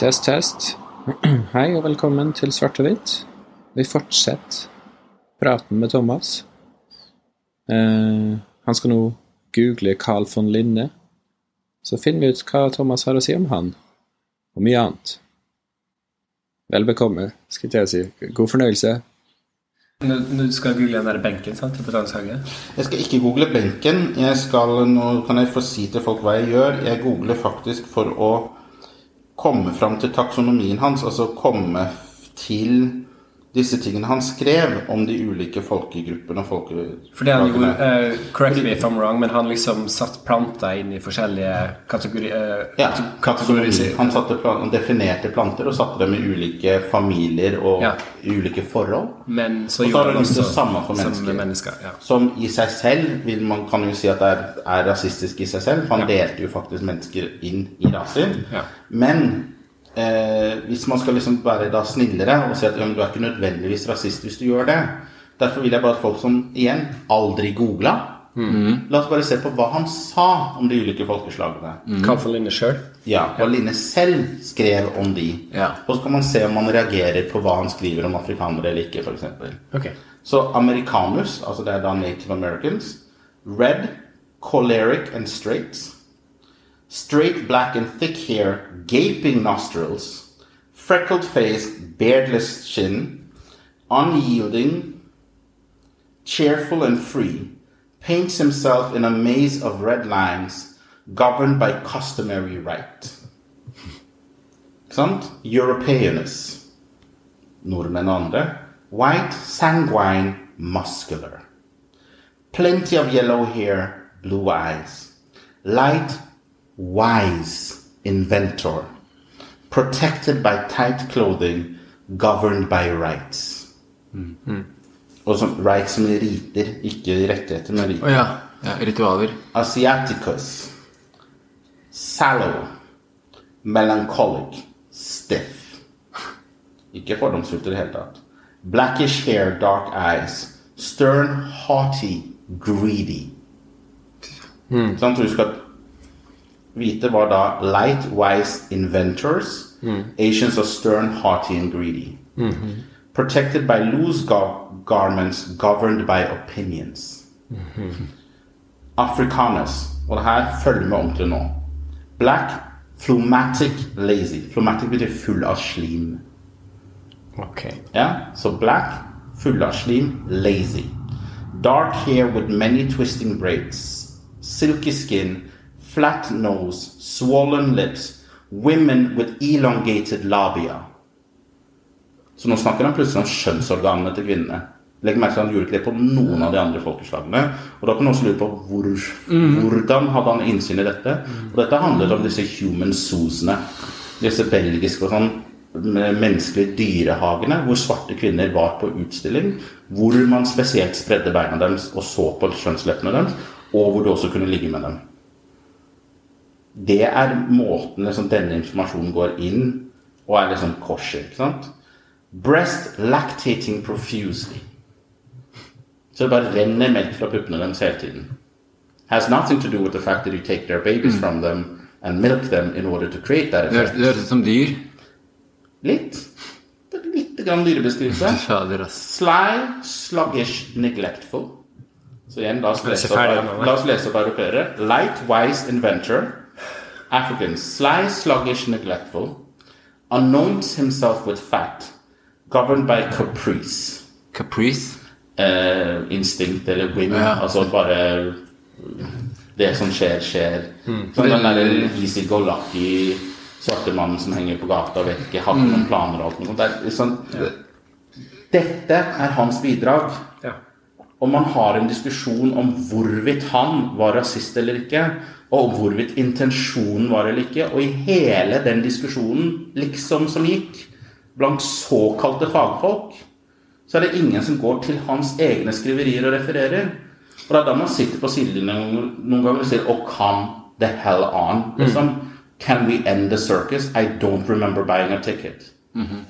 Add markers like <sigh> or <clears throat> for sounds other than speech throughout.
Test, test. <clears throat> Hei og velkommen til Svart og hvitt. Vi fortsetter praten med Thomas. Eh, han skal nå google Carl von Linne. Så finner vi ut hva Thomas har å si om han, og mye annet. Vel bekomme, skal jeg si. God fornøyelse. Nå, nå skal jeg google den der benken sant, på Botanisk. Jeg skal ikke google benken. Jeg skal, nå kan jeg få si til folk hva jeg gjør. Jeg googler faktisk for å komme fram til taksonomien hans, altså komme til disse tingene han skrev om de ulike folkegruppene og folkelagene. For det han gjorde, uh, Correct me if I'm wrong, men han liksom satt planter inn i forskjellige kategorier. Ja, taksonomi. Han, satte, han definerte planter og satte dem i ulike familier og Ja. ulike forhold. Men så Og så gjorde har han liksom også det samme for som mennesker. mennesker ja. Som i seg selv vil man kan jo si at det er, er rasistisk i seg selv. For han delte jo faktisk mennesker inn i raser. Ja. Men eh, hvis man skal liksom være da snillere og si at ja, men du er ikke nødvendigvis rasist hvis du gjør det Derfor vil jeg bare at folk som igjen aldri googla La oss bare se på hva han sa om de ulike folkeslagene. Mm. Hva for Linne sjøl. Ja, Hva Linne selv skrev om de. Ja. Og så kan man se om man reagerer på hva han skriver om afrikanere eller ikke, f.eks. Okay. Så americanus, altså det er da native americans. Red, choleric and straight. Straight, black and thick hair, gaping nostrils. Freckled face, beardless chin. Unyielding, cheerful and free. Paints himself in a maze of red lines, governed by customary right. Sant? Europeanus. Nordmenn andre. White, sanguine, muscular. Plenty of yellow hair, blue eyes. Light, wise, inventor. Protected by tight clothing, governed by rights. Mm-hmm. Og som rights som riter, ikke rettigheter, men riter. ja. ja. Ritualer. Asiaticus. Sallow. Melancholic. Stiff. Ikke fordomsfullt i det hele tatt. Blackish hair, dark eyes. Stern, haughty, greedy. Mm. Sånn, så du skal vite var da light, wise inventors. Hmm. Asians are stern, haughty and greedy. Mm-hmm. Protected by loose gar garments governed by opinions. Mm-hmm. Afrikanus. Og det her følger med ordentlig nå. Black, phlegmatic, lazy. Phlegmatic betyr full av slim. Ok. Ja, så black, full av slim, lazy. Dark hair with many twisting braids. Silky skin, flat nose, swollen lips. Women with elongated labia. Så nå snakker han plutselig om kjønnsorganene til kvinnene. Legg merke til han gjorde ikke det på noen av de andre folkeslagene. Og da kan du også lure på hvor, hvordan hadde han innsyn i dette. Og dette handlet om disse human zoosene. Disse belgiske og sånn menneskelige dyrehagene hvor svarte kvinner var på utstilling. Hvor man spesielt spredde beina deres og så på kjønnsleppene deres. Og hvor du også kunne ligge med dem. Det er måten liksom denne informasjonen går inn og er liksom korset. ikke sant? Breast lactating profusely. Så det bare renner melk fra puppene deres hele tiden. Has nothing to do with the fact that you take their babies from them and milk them in order to create that effect. det høres ut som dyr. Litt. Det er Litt grann dyrebeskrivelse. <laughs> Sly, sluggish, neglectful. Så igjen, la oss lese opp, la oss lese opp europeere. Light, wise, inventor. African, sly, sluggish, neglectful. Anoints himself with fat. Governed by caprice. Caprice. Uh, instinkt eller whim. Ja. Altså bare Det som skjer, skjer. Mm. Sånn den derre easy go lucky svarte mannen som henger på gata og vet ikke, har noen planer og alt noe. Det er liksom, Dette er hans bidrag. Ja. Og man har en diskusjon om hvorvidt han var rasist eller ikke, og hvorvidt intensjonen var eller ikke. Og i hele den diskusjonen, liksom som gikk, blant såkalte fagfolk, så er det ingen som går til hans egne skriverier og refererer. Og det er da man sitter på sidelinjen noen ganger og sier Oh, come the hell on. Liksom, Can we end the circus? I don't remember buying a ticket.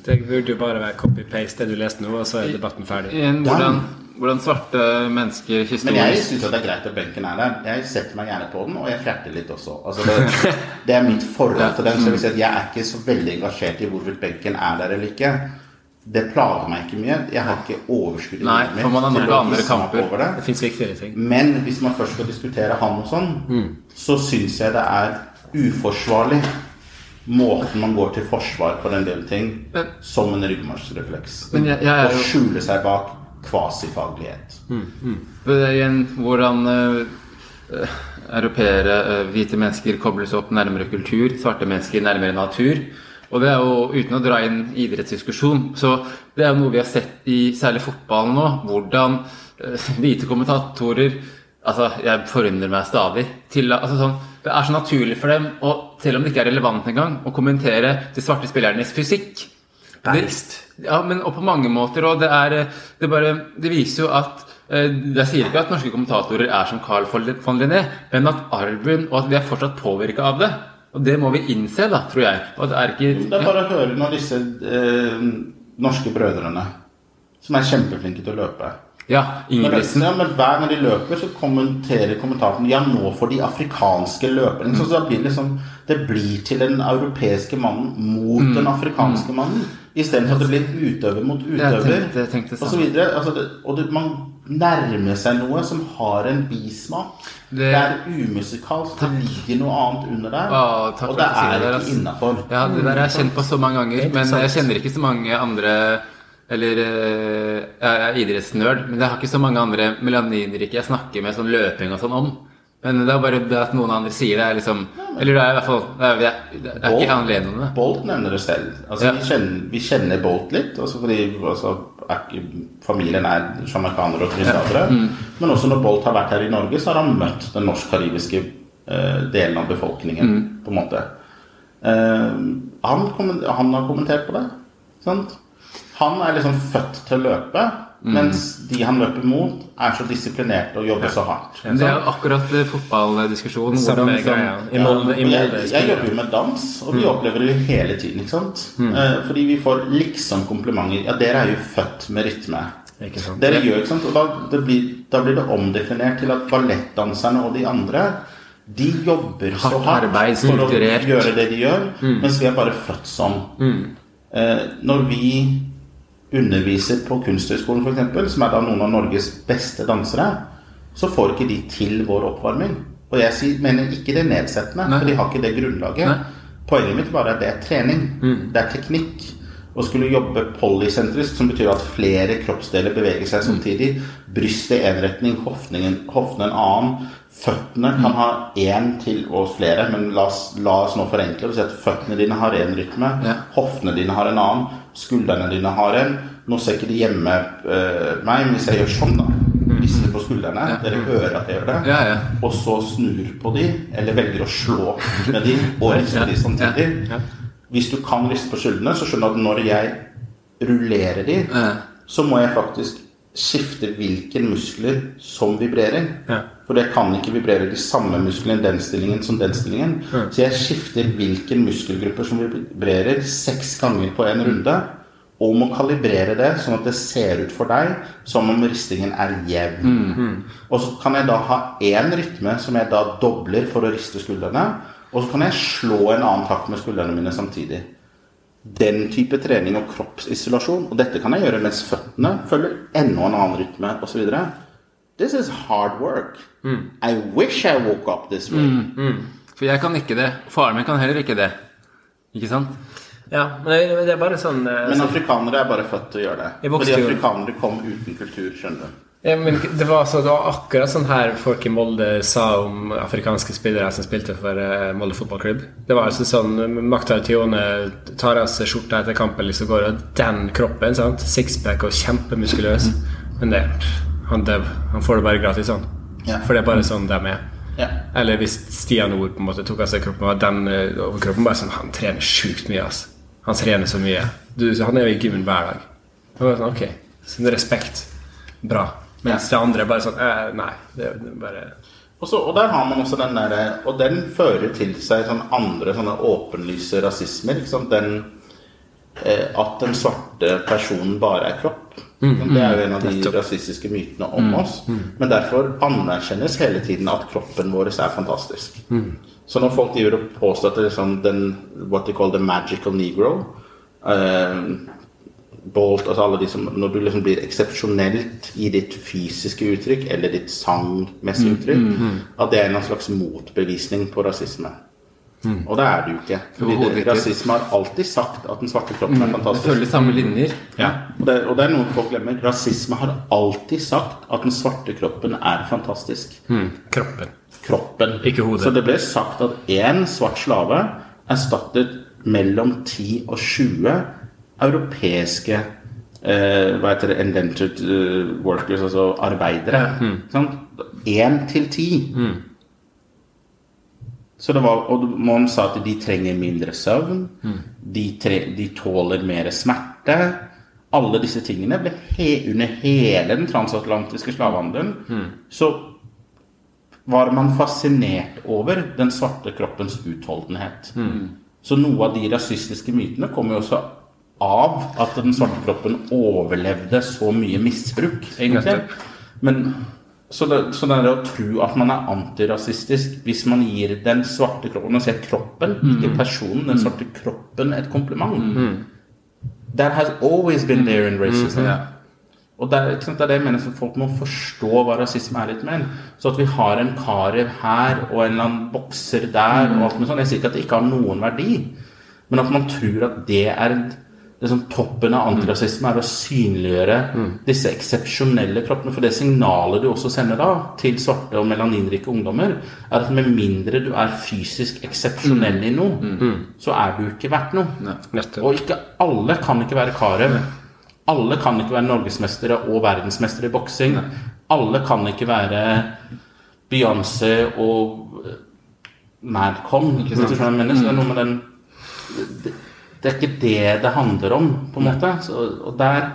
Det burde jo bare være copy-paste det du leste nå, og så er debatten ferdig. En, hvordan, hvordan svarte mennesker Men jeg historisk syns det er greit at benken er der. Jeg setter meg gjerne på den, og jeg fjerter litt også. Altså det, det er mitt forhold til den. Så jeg, vil si at jeg er ikke så veldig engasjert i hvorvidt benken er der eller ikke. Det plager meg ikke mye. Jeg har ikke overskudd i livet for man har til nok å andre kamper. over det. Det viktigere ting. Men hvis man først skal diskutere han og sånn, så syns jeg det er uforsvarlig måten man går til forsvar for en del ting Men- som en ryggmargsrefleks. Å skjule seg bak kvasifaglighet. Det er igjen hvordan eh, europeere, uh, hvite mennesker, kobles opp nærmere kultur, svarte mennesker nærmere natur. Og det er jo, uten å dra inn idrettsdiskusjon, så det er jo noe vi har sett i særlig fotballen nå, hvordan uh, hvite kommentatorer Altså, jeg forundrer meg stadig. Til, altså sånn, det er så naturlig for dem, og selv om det ikke er relevant engang, å kommentere de svarte spillernes fysikk. Beist. Ja, men og på mange måter. Og det er Det, bare, det viser jo at eh, Jeg sier ikke at norske kommentatorer er som Carl von Linné, men at arven og at vi er fortsatt påvirka av det. Og det må vi innse, da, tror jeg. Og det er ikke Det er bare å høre når disse eh, norske brødrene, som er kjempeflinke til å løpe Ja, Ingebrigtsen. Ja, men Hver gang de løper, så kommenterer kommentatoren Ja, nå får de afrikanske løperne. Så blir det liksom Det blir til den europeiske mannen mot Mm. den afrikanske mannen. Istedenfor at det blir utøver mot Jeg utøver. tenkte- jeg tenkte og så videre. Altså det, og det, man nærmer seg noe som har en bismak. Det, Det- er umusikalsk. Det ligger noe annet under der. Å, takk og det er ikke ass. innafor. Ja, det der har jeg kjent på så mange ganger, men jeg kjenner ikke så mange andre eller eh, Jeg er idrettsnerd, men jeg har ikke så mange andre melaninrike jeg snakker med sånn løping og sånn om. Men det er bare det at noen andre sier det, er liksom Eller det er i hvert fall Det er, det er, det er ikke anledning til det. Bolt nevner det selv. Altså, Ja. vi, kjenner, vi kjenner Bolt litt. også fordi altså, familien er sjamaikanere og trinidadere. Mm. Men også når Bolt har vært her i Norge, så har han møtt den norsk-karibiske uh, delen av befolkningen. Mm. på en måte. Uh, han, han har kommentert på det. Sant? Han er liksom født til å løpe, Mm. mens de han løper mot, er så disiplinerte og jobber så hardt. Men det er akkurat eh, fotballdiskusjonen. Samme greia. I Ja, Molde, jeg, jeg jobber jo med dans, og vi opplever det jo hele tiden. ikke sant? Eh, fordi vi får liksom komplimenter. Ja, dere er jo født med rytme. Ikke sant? Dere gjør, ikke sant? Og da, det blir, da blir det omdefinert til at ballettdanserne og de andre de jobber så Hardt hardt arbeid, for å gjøre det de gjør, mens vi er bare født sånn. Eh, når vi underviser på Kunsthøgskolen f.eks., som er da noen av Norges beste dansere, så får ikke de til vår oppvarming. Og jeg sier, mener ikke det nedsettende, Nei. for de har ikke det grunnlaget. Nei. Poenget mitt bare er at det er trening. Det er teknikk. Å skulle jobbe polysentrisk, som betyr at flere kroppsdeler beveger seg samtidig. Brystet i én retning, hoftene en annen. Føttene kan ha én til og flere, men la oss, la oss nå forenkle og si at føttene dine har én rytme. Ja. Hoftene dine har en annen. Skuldrene dine har en. Nå ser ikke de hjemme uh, meg, men hvis jeg gjør sånn, da Rister på skuldrene. Dere hører at jeg gjør det. Ja, ja. Og så snur på de, eller velger å slå med de og riste de samtidig. Hvis du kan riste på skuldrene, så skjønner du at når jeg rullerer de, Ja. så må jeg faktisk skifte hvilke muskler som vibrerer. For jeg kan ikke vibrere de samme musklene i den stillingen som den stillingen. Så jeg skifter hvilke muskelgrupper som vibrerer seks ganger på en runde. Og må kalibrere det sånn at det ser ut for deg som om ristingen er jevn. Og så kan jeg da ha én rytme som jeg da dobler for å riste skuldrene. Og så kan jeg slå en annen takt med skuldrene mine samtidig. Den type trening og kroppsisolasjon, og dette kan jeg gjøre mens føttene følger enda en annen rytme osv. This is hard work. I wish I woke up this way. For jeg kan ikke det. Faren min kan heller ikke det. Ikke sant? Ja, men det, er bare sånn eh, Men sånn- afrikanere er bare født til å gjøre det. Fordi afrikanere kom uten kultur, skjønner du. Ja, men det var, så, det var akkurat sånn her folk i Molde sa om afrikanske spillere som spilte for eh, Molde fotballklubb. Det var altså sånn Makta Tione tar av seg skjorta etter kampen, liksom går og den kroppen, sant? Sixpack og kjempemuskuløs. Men det, han, dev, han får det bare gratis, han. Ja. For det er bare sånn de er. Ja. Eller hvis Stian Ord på en måte tok av seg kroppen, og den eh, overkroppen bare sånn Han trener sjukt mye, altså. Han trener så mye. Du, han er jo i gymmen hver dag. Det var sånn, ok, så respekt. Bra. Mens det andre er bare sånn eh, Nei, det det bare Og, så, og der har man også den der Og den fører til seg sånn andre sånne åpenlyse rasismer. Sant? Den at den svarte personen bare er kropp. Det er jo en av de rasistiske mytene om oss. Men derfor anerkjennes hele tiden at kroppen vår er fantastisk. Så når folk driver og påstår at det er sånn den what they call the magical negro eh, Bolt, altså alle de som Når du liksom blir eksepsjonelt i ditt fysiske uttrykk eller ditt sangmessige uttrykk, at det er en slags motbevisning på rasisme. Og det er det jo ikke. Fordi det, rasisme har alltid sagt at den svarte kroppen er Det fantastisk. følger samme linjer. Ja. Og det, og det er noe folk glemmer. Rasisme har alltid sagt at den svarte kroppen er fantastisk. Kroppen. Kroppen. Ikke hodet. Så det ble sagt at én svart slave erstattet mellom 10 og 20 europeiske eh, hva heter det, indentured eh, workers, altså arbeidere. Sant? Én til ti. Så det var, og man sa at de trenger mindre søvn, de, tre, de tåler mer smerte. Alle disse tingene ble he, under hele den transatlantiske slavehandelen. Så var man fascinert over den svarte kroppens utholdenhet. Så noe av de rasistiske mytene kommer jo også av at den svarte kroppen overlevde så mye misbruk, egentlig. Men så det, så det er å tro at man er antirasistisk hvis man gir den svarte kroppen og sier kroppen, ikke personen, den svarte kroppen et kompliment. That has always been there in racism. Ja. Og det er, sant, det er det jeg mener, så folk må forstå hva rasisme er litt mer. Så at vi har en karer her og en eller annen bokser der og alt mulig sånt. Jeg sier ikke at det ikke har noen verdi, men at man tror at det er liksom toppen av antirasisme, er å synliggjøre disse eksepsjonelle kroppene. For det signalet du også sender da til svarte og melaninrike ungdommer, er at med mindre du er fysisk eksepsjonell i noe, så er du ikke verdt noe. Og ikke alle kan ikke være Karev. Alle kan ikke være norgesmestere og verdensmestere i boksing. Alle kan ikke være Beyoncé og Madcon. Hvis du skjønner hva jeg mener. Så det er noe med den det, er ikke det det handler om, på en måte. Så, og der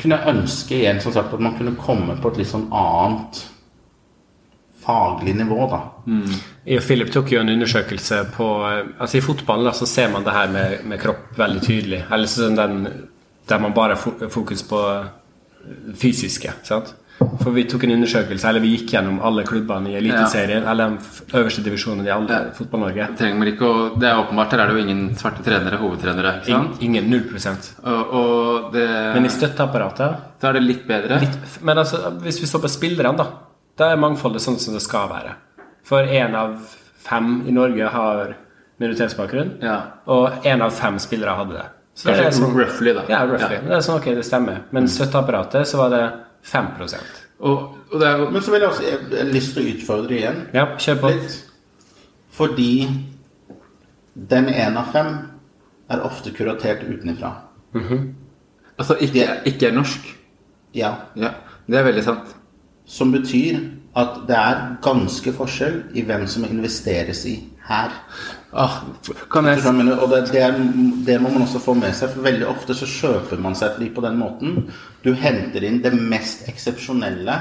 kunne jeg ønske igjen som sagt at man kunne komme på et litt sånn annet faglig nivå, da. Jeg og Philip tok jo en undersøkelse på eh, Altså I fotballen så ser man det her med, med kropp veldig tydelig. Eller sånn den der man bare har fokus på det fysiske. sant? For vi tok en undersøkelse, eller vi gikk gjennom alle klubbene i Eliteserien, eller de øverste divisjonene i alle Fotball-Norge. Ikke å, Det er åpenbart, der er det jo ingen svarte trenere, hovedtrenere. sant? Ingen, null prosent. Det, Men i støtteapparatet Da er det litt bedre. litt, Men altså, hvis vi står på spillerne, da, da er mangfoldet sånn som det skal være. For én av fem i Norge har minoritetsbakgrunn, Ja. og én av fem spillere hadde det. Så det Kanskje er sånn, roughly, da. Ja, roughly. Det er sånn, ok, det stemmer. Men støtteapparatet så var det 5 Og, og det er jo Men så vil jeg også jeg har lyst til å utfordre igjen. Ja, kjør på. Litt. Fordi den én av fem er ofte kuratert utenfra. Altså ikke, ikke er norsk. Ja. Ja, Det er veldig sant. Som betyr at det er ganske forskjell i hvem som investeres i her. Ah, kan jeg Og det, det, er, det må man også få med seg, for veldig ofte så kjøper man seg fri på den måten. Du henter inn det mest eksepsjonelle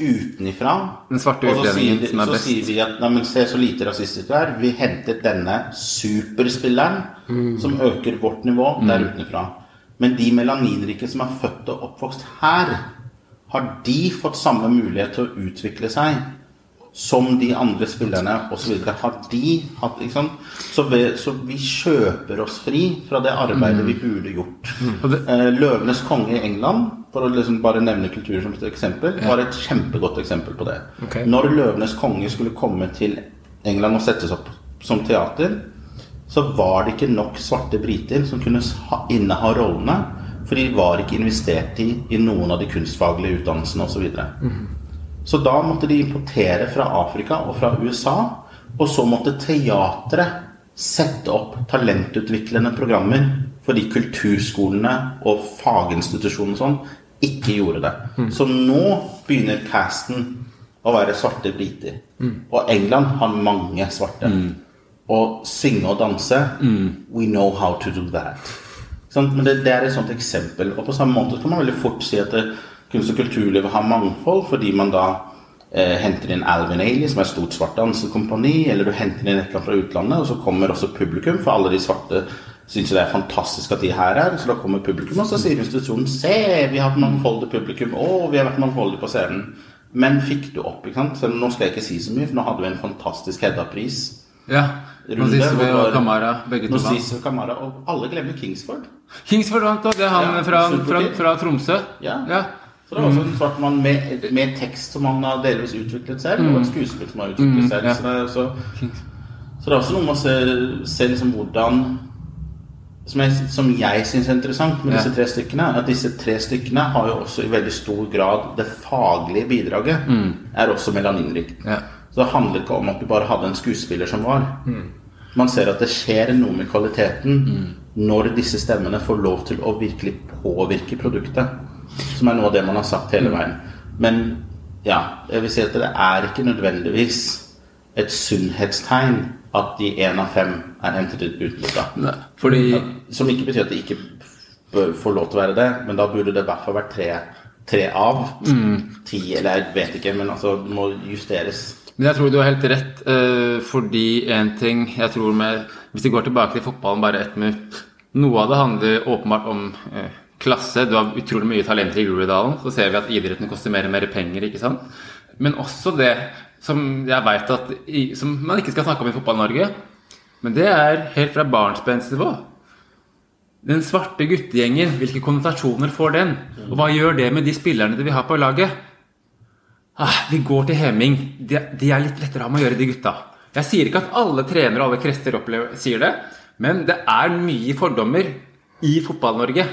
utenifra. Den svarte utlendingen som er så sier vi at nei, se så lite rasistisk du er. Vi hentet denne superspilleren Mm. som øker vårt nivå der utenifra. Men de melaninrike som er født og oppvokst her, har de fått samme mulighet til å utvikle seg som de andre spillerne osv. Har de hatt Liksom. Så, vi, så vi kjøper oss fri fra det arbeidet vi burde gjort. Mm. Eh, Løvenes konge i England, for å liksom bare nevne kultur som et eksempel, var et kjempegodt eksempel på det. Okay. Når Løvenes konge skulle komme til England og settes opp som teater, så var det ikke nok svarte briter som kunne inneha rollene. For de var ikke investert i i noen av de kunstfaglige utdannelsene osv. Så, da måtte de importere fra Afrika og fra USA. Og så måtte teatret sette opp talentutviklende programmer fordi kulturskolene og faginstitusjonene og sånn ikke gjorde det. Så nå begynner casten å være svarte briter. Og England har mange svarte. Å synge og danse We know how to do that. Sånn, Men det, det er et sånt eksempel. Og på samme måte kan man veldig fort si at det, kunst- og kulturlivet har mangfold fordi man da eh, henter inn Alvin Ailey, som er et stort svart dansekompani, eller du henter inn et eller annet fra utlandet, og så kommer også publikum, for alle de svarte syns jo det er fantastisk at de her er. Så da kommer publikum, og så sier institusjonen Se, vi har hatt mangfoldig publikum. Å, vi har vært mangfoldige på scenen. Men fikk du opp, ikke sant? Så nå skal jeg ikke si så mye, for nå hadde vi en fantastisk Hedda-pris. Ja. Vi og Kamara, begge to vant. Kamara, og alle glemmer Kingsford. Kingsford vant, òg. det er han Ja, fra, fra, fra Tromsø. Ja. ja. Så det var også en svart mann med, med tekst som han har delvis utviklet selv, og et skuespill som han har utviklet Mm, selv. Så, det er, så, så det er også noe med å se, se liksom hvordan som jeg, som jeg syns er interessant med disse tre stykkene, at disse tre stykkene har jo også i veldig stor grad Det faglige bidraget er også melaninrikt. Ja. Så det handler ikke om at du bare hadde en skuespiller som var. Man ser at det skjer noe med kvaliteten når disse stemmene får lov til å virkelig påvirke produktet. Som er noe av det man har sagt hele veien. Men ja, jeg vil si at det er ikke nødvendigvis et sunnhetstegn at de én av fem er hentet ut utenfra. Fordi Som ikke betyr at de ikke bør få lov til å være det, men da burde det i hvert fall vært tre, tre av. Ti, eller jeg vet ikke, men altså det må justeres. Men jeg tror du har helt rett, eh, fordi en ting jeg tror med Hvis vi går tilbake til fotballen bare ett minutt Noe av det handler åpenbart om eh, klasse. Du har utrolig mye talenter i Groruddalen. Så ser vi at idretten koster mer og mer penger, ikke sant. Men også det som jeg veit at Som man ikke skal snakke om i Fotball-Norge, men det er helt fra barnsbensnivå. Den svarte guttegjengen, hvilke konnotasjoner får den? Og hva gjør det med de spillerne vi har på laget? Ah, vi går til Heming. De, de er litt lettere å å gjøre, de gutta. Jeg sier ikke at alle trenere og alle opplever, sier det, men det er mye fordommer i Fotball-Norge.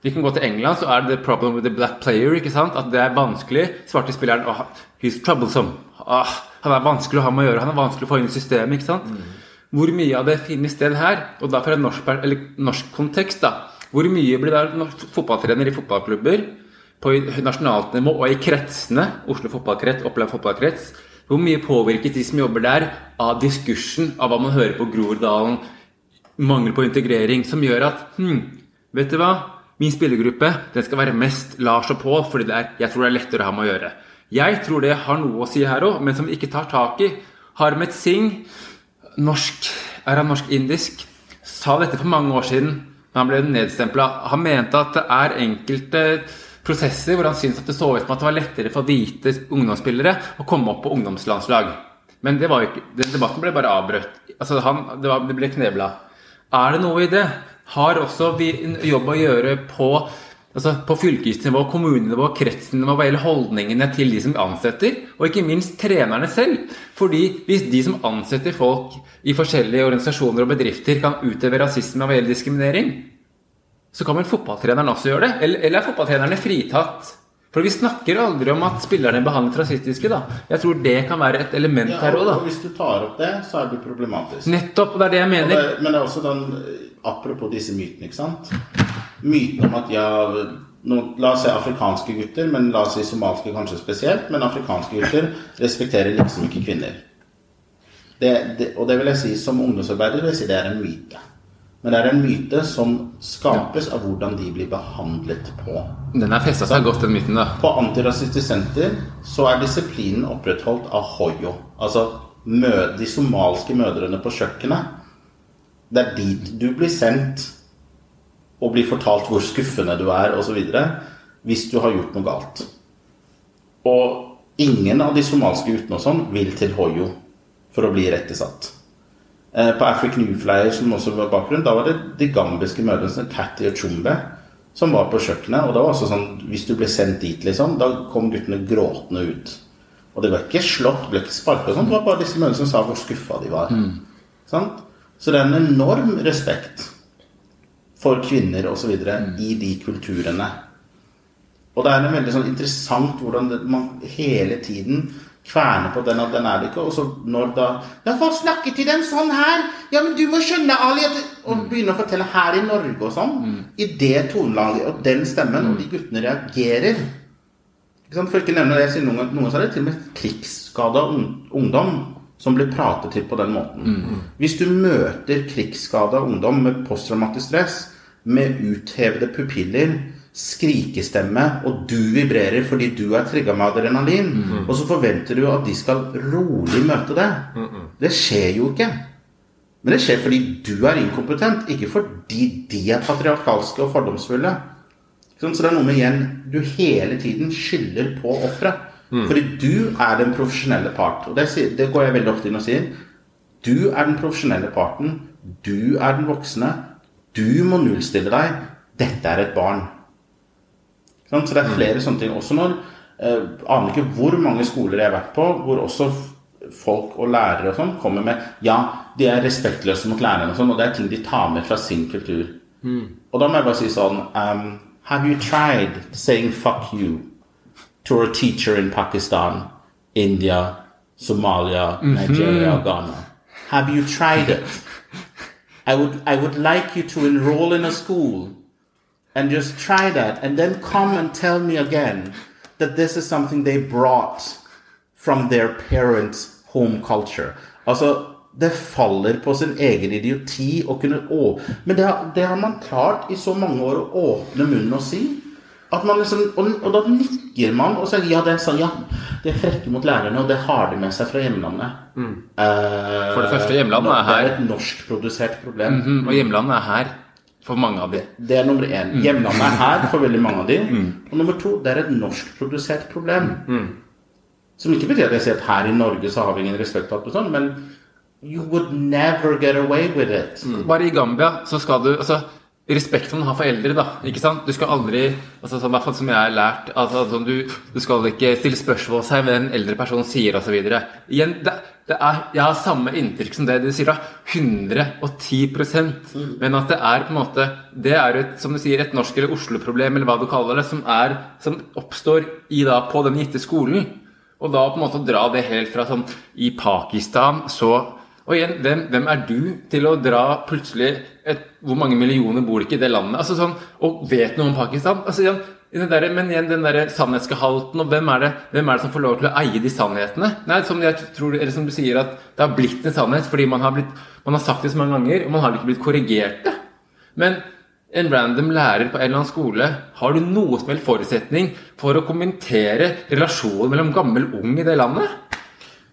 Vi kan gå til England, så er det the problem with the black player. ikke sant? At det er vanskelig. Svarte spilleren oh, He's troublesome. Ah, han er vanskelig å ha med å gjøre. Han er vanskelig å få inn i systemet. ikke sant? Hvor mye av det finner sted her? Og da fra en norsk, eller norsk kontekst, da. Hvor mye blir da fotballtrener i fotballklubber på nasjonalt nivå og i kretsene, Oslo fotballkrets, Oppland fotballkrets, hvor mye påvirkes de som jobber der, av diskursen, av hva man hører på Groruddalen, mangel på integrering, som gjør at hm, vet du hva, min spillergruppe den skal være mest Lars og Pål, fordi det er, jeg tror det er lettere å ha med å gjøre. Jeg tror det har noe å si her òg, men som vi ikke tar tak i. Harmet Singh, norsk, er han norsk-indisk, sa dette for mange år siden. men Han ble nedstempla. Han mente at det er enkelte prosesser hvor han syntes at det så ut som at det var lettere for hvite ungdomsspillere å komme opp på ungdomslandslag. Men det var jo ikke, den debatten ble bare avbrøtt. Altså det, det ble knebla. Er det noe i det? Har også jobb å gjøre på, altså på fylkesnivå, kommunenivå, kretsnivå hva gjelder holdningene til de som ansetter, og ikke minst trenerne selv. Fordi hvis de som ansetter folk i forskjellige organisasjoner og bedrifter, kan utøve rasisme hva gjelder diskriminering, så kan vel fotballtreneren også gjøre det? Eller, eller er fotballtrenerne fritatt? For vi snakker aldri om at spillerne behandles rasistiske, da. Jeg tror det kan være et element Ja, her òg, da. og hvis du tar opp det, så er det problematisk. Nettopp, og det er det jeg mener. det, men det er også den Apropos disse mytene, ikke sant. Myten om at ja nå, La oss si afrikanske gutter, men la oss si somaliske kanskje spesielt. Men afrikanske gutter respekterer liksom ikke kvinner. Det, det, og det vil jeg si som ungdomsarbeider vil jeg si det er en myte. Men det er en myte som skapes av hvordan de blir behandlet på. Den har festa seg godt, den myten, da. På Antirasistisk Senter så er disiplinen opprettholdt av Hoyo. Altså de somalske mødrene på kjøkkenet. Det er dit du blir sendt og blir fortalt hvor skuffende du er osv. hvis du har gjort noe galt. Og ingen av de somalske guttene og sånn vil til Hoyo for å bli rettesatt. Eh, På Afric New Flyer, som også var bakgrunn, da var det de gambiske mødrene, Catty og Chumbe, som var på kjøkkenet. Og det var også sånn, hvis du ble sendt dit, liksom, da kom guttene gråtende ut. Og det var ikke slått, ble ikke sparket sånn, det var bare disse mødrene som sa hvor skuffa de var. Sant? Så det er en enorm respekt for kvinner osv. videre i de kulturene. Og det er en veldig sånn interessant hvordan det, man hele tiden kverner på den at den er det ikke, og så når da Ja, hva snakker til den sånn her? Ja, men du må skjønne, Ali Og begynne å fortelle her i Norge og sånn. I det tonelaget og den stemmen, og de guttene reagerer. Ikke sant? For ikke nevne det, jeg sier noen, noen så er det til og med krigsskada ungdom som blir pratet til på den måten. Hvis du møter krigsskada ungdom med posttraumatisk stress, med uthevede pupiller, skrikestemme, og du vibrerer fordi du er trigga med adrenalin, og så forventer du at de skal rolig møte det. Det skjer jo ikke. Men det skjer fordi du er inkompetent, ikke fordi de er patriarkalske og fordomsfulle. Så det er noe med igjen Du hele tiden skylder på offeret. Fordi du er den profesjonelle part. Og det, det går jeg veldig ofte inn og sier. Du er den profesjonelle parten. Du er den voksne. Du må nullstille deg. Dette er et barn. Så det er flere sånne ting. Også når eh, Aner ikke hvor mange skoler jeg har vært på hvor også folk og lærere og sånn kommer med Ja, de er respektløse mot lærerne og sånn, og det er ting de tar med fra sin kultur. Og da må jeg bare si sånn um, Have you tried saying fuck you to a teacher in Pakistan, India, Somalia, Nigeria, Ghana? Have you tried it? I would I would like you to enroll in a school and just try that and then come and tell me again that this is something they brought from their parents' home culture. Altså, det faller på sin egen idioti å kunne å, Men det har, det har man klart i så mange år å åpne munnen og si. At man liksom, og, og da nikker man og sier ja, det er sånn, ja, de er frekke mot lærerne, og det har de med seg fra hjemlandet. Eh, For det første, hjemlandet er her. Det er et norskprodusert problem. Mhm, Og hjemlandet er her for mange av de. Det er nummer én. Hjemlandet er her for veldig mange av de. Og nummer to, det er et norskprodusert problem. Som ikke betyr at jeg sier at her i Norge så har vi ingen respekt for alt sånn, men you would never get away with it. Bare i Gambia så skal du altså, Respekt man har for eldre, da. ikke sant? Du skal aldri altså, sånn, hvert fall som jeg har lært altså, sånn, du, du skal ikke stille spørsmål seg ved en eldre person sier osv. Igjen, det er, jeg har samme inntrykk som det du sier, da. 110 mm. Men at det er på en måte Det er et, som du sier, et norsk- eller Oslo-problem, eller hva du kaller det, som, er, som oppstår i, da, på den gitte skolen. Og da på en måte dra det helt fra sånn I Pakistan så Og igjen, hvem, hvem er du til å dra plutselig et, Hvor mange millioner bor det ikke i det landet? Altså sånn, Og vet noe om Pakistan? Altså igjen, der, men igjen den der sannhetsgehalten, og hvem er, det, hvem er det som får lov til å eie de sannhetene? Nei, som, jeg tror, eller som du sier, at det har blitt en sannhet fordi man har, blitt, man har sagt det så mange ganger, og man har ikke blitt korrigert det. Men en random lærer på en eller annen skole, har du noe som helst forutsetning for å kommentere relasjonen mellom gammel og ung i det landet?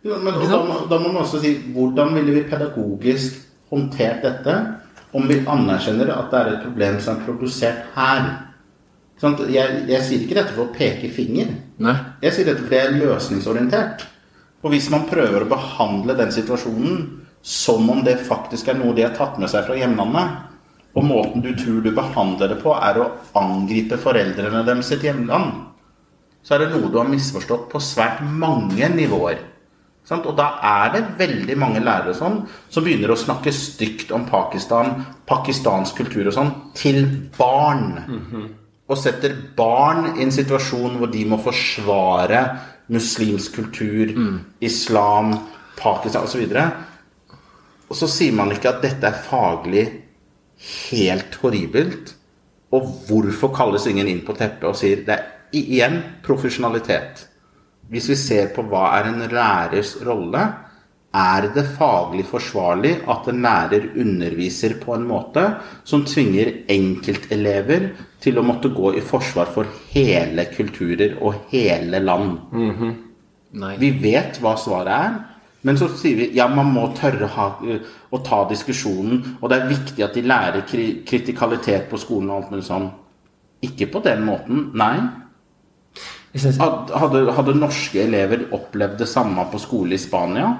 Ja, men, da, da må man også si hvordan ville vi pedagogisk håndtert dette om vi anerkjenner at det er et problem som er produsert her? Sant? Jeg, jeg sier ikke dette for å peke finger. Nei. Jeg sier dette fordi jeg er løsningsorientert. Og hvis man prøver å behandle den situasjonen som om det faktisk er noe de har tatt med seg fra hjemlandet, og måten du tror du behandler det på, er å angripe foreldrene deres sitt hjemland, så er det noe du har misforstått på svært mange nivåer. Sant? Og da er det veldig mange lærere sånn, som begynner å snakke stygt om Pakistan, pakistansk kultur og sånn, til barn. Og setter barn i en situasjon hvor de må forsvare muslimsk kultur, islam, Pakistan osv. Og, og så sier man ikke at dette er faglig helt horribelt. Og hvorfor kalles ingen inn på teppet og sier det er igjen profesjonalitet. Hvis vi ser på hva er en lærers rolle, er det faglig forsvarlig at en lærer underviser på en måte som tvinger enkeltelever til å måtte gå i forsvar for hele kulturer og hele land? Nei. Vi vet hva svaret er, men så sier vi ja, man må tørre ha, å ta diskusjonen, og det er viktig at de lærer kri kritikalitet på skolen og alt mulig sånn. Ikke på den måten, nei. Hadde, hadde norske elever opplevd det samme på skole i Spania,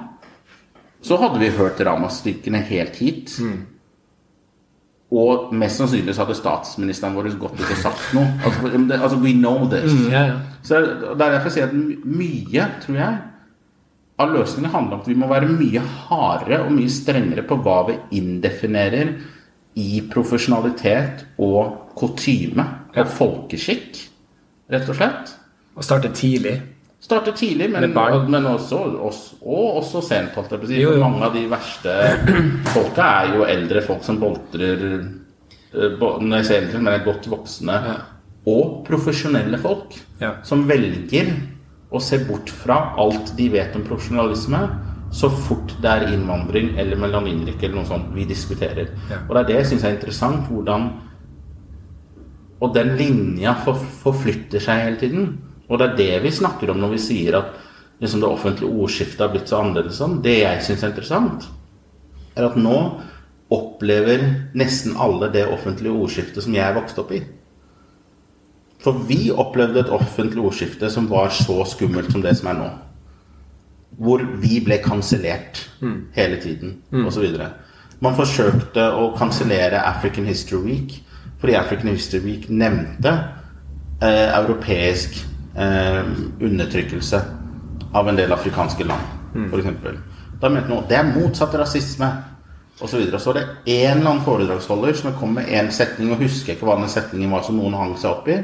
så hadde vi hørt ramaskrikkene helt hit. Og mest sannsynlig så hadde statsministeren vår gått ut og sagt noe. <laughs> Altså, det- altså we know this. Mm, yeah, yeah. Så Det er derfor jeg sier at mye, tror jeg, av løsningen handler om at vi må være mye hardere og mye strengere på hva vi indefinerer i profesjonalitet og kutyme og folkeskikk, rett og slett. Å starte tidlig. Starte tidlig, men, men også, også, og også sent. holdt jeg på å si. For mange av de verste <clears throat> folka er jo eldre folk som boltrer eh, Når jeg sier eldre, men er godt voksne. Og profesjonelle folk Ja. som velger å se bort fra alt de vet om profesjonalisme, så fort det er innvandring eller melaninrike eller noe sånt vi diskuterer. Ja. Og det er det jeg syns er interessant, hvordan Og den linja for, forflytter seg hele tiden. Og det er det vi snakker om når vi sier at liksom det offentlige ordskiftet har blitt så annerledes sånn. Det jeg syns er interessant, er at nå opplever nesten alle det offentlige ordskiftet som jeg vokste opp i. For vi opplevde et offentlig ordskifte som var så skummelt som det som er nå. Hvor vi ble kansellert hele tiden, og osv. Man forsøkte å kansellere African History Week fordi African History Week nevnte eh, europeisk eh, undertrykkelse av en del afrikanske land, for f.eks. Da mente noen det er motsatt rasisme, Og Så, videre. så var det én eller annen foredragsholder som kom med én setning, og husker ikke hva den setningen var som noen hang seg opp i,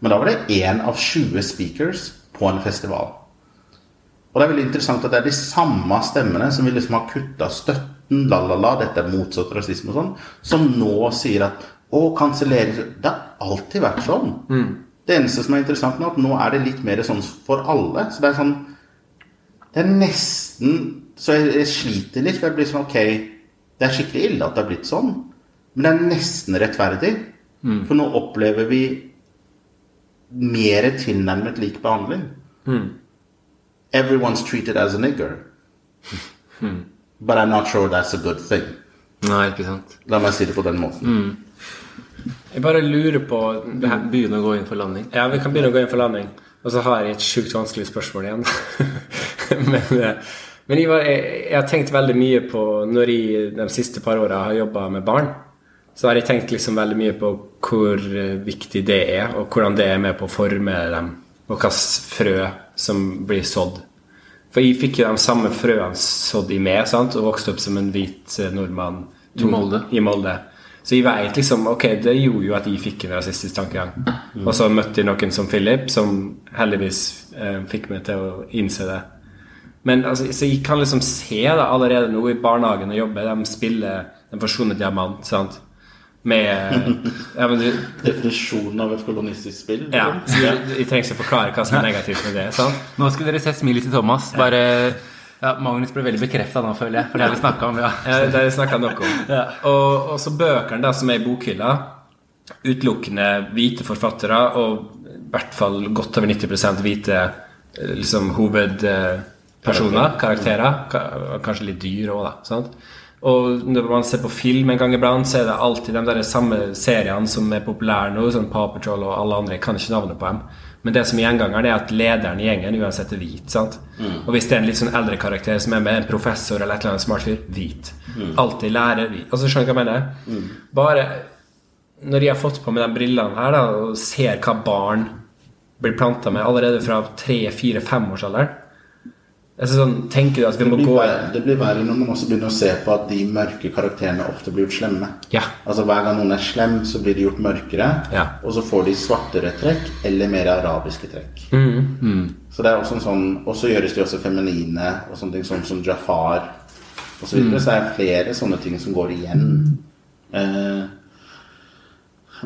men da var det én av 20 speakers på en festival. Og det er veldig interessant at det er de samme stemmene som vil liksom ha kutta støtten, la, la, la, dette er motsatt rasisme og sånn, som nå sier at å, kansellere Det har alltid vært sånn. Det eneste som er interessant nå, at nå er det litt mer sånn for alle. Så det er sånn Det er nesten Så jeg, jeg sliter litt, for jeg blir sånn Ok, det er skikkelig ille at det har blitt sånn, men det er nesten rettferdig. For nå opplever vi mer tilnærmet lik behandling. Everyone's treated as a nigger. But I'm not sure that's a good thing. Nei, ikke sant. La meg si det på den måten. Jeg bare lurer på. Begynne å gå inn for landing. Ja, vi kan begynne å gå inn for landing. Og så har jeg et sjukt vanskelig spørsmål igjen. <laughs> men eh, men jeg, var, jeg, jeg har tenkt veldig mye på Når jeg de siste par åra har jobba med barn, så har jeg tenkt liksom veldig mye på hvor eh, viktig det er, og hvordan det er med på å forme dem, og hvilke frø som blir sådd. For jeg fikk jo de samme frøene sådd i meg, sant? og vokste opp som en hvit nordmann nordmann I Molde. i Molde. Så jeg vet liksom Ok, det gjorde jo at jeg fikk en rasistisk tankegang. Og så møtte jeg noen som Philip, som heldigvis eh, fikk meg til å innse det. Men altså, så jeg kan liksom se det allerede nå i barnehagen og jobbe. De spiller Den forsvunne diamant, sant. Med <laughs> ja, men du, Definisjonen av et kolonistisk spill? ja, så Jeg trenger ikke forklare hva som er negativt med det. sant? Nå skulle dere se smilet til Thomas. Bare ja, Magnus ble veldig bekrefta nå, føler jeg. For det har vi snakka om, ja. <laughs> Ja, det har vi snakka nok om. <laughs> Og, og så bøkene da, som er i bokhylla, utelukkende hvite forfattere, og i hvert fall godt over 90 hvite eh, liksom, hovedpersoner, karakterer. Kanskje litt dyr òg, da. sant? Og når man ser på film en gang iblant, så er det alltid de der samme seriene som er populære nå, sånn Paw Patrol og alle andre. Jeg kan ikke navnet på dem. Men det som er gjengangeren, er at lederen i gjengen uansett er hvit. sant? Og hvis det er en litt sånn eldre karakter som er med, en professor eller et eller annet smart fyr, hvit. Alltid lærer hvit. Altså, skjønner du hva jeg mener? Bare når jeg har fått på meg de brillene her da, og ser hva barn blir planta med allerede fra tre, fire, femårsalderen altså, sånn, Tenker du at vi Det må blir, gå verre, det blir verre når man også begynner å se på at de mørke karakterene ofte blir gjort slemme. Ja. Altså Hver gang noen er slem, så blir de gjort mørkere. Ja. Og så får de svartere trekk eller mer arabiske trekk. Så det er også en sånn Og så gjøres de også feminine, og sånne ting sånn som Jafar osv. Så, videre. så er det er flere sånne ting som går igjen. Eh,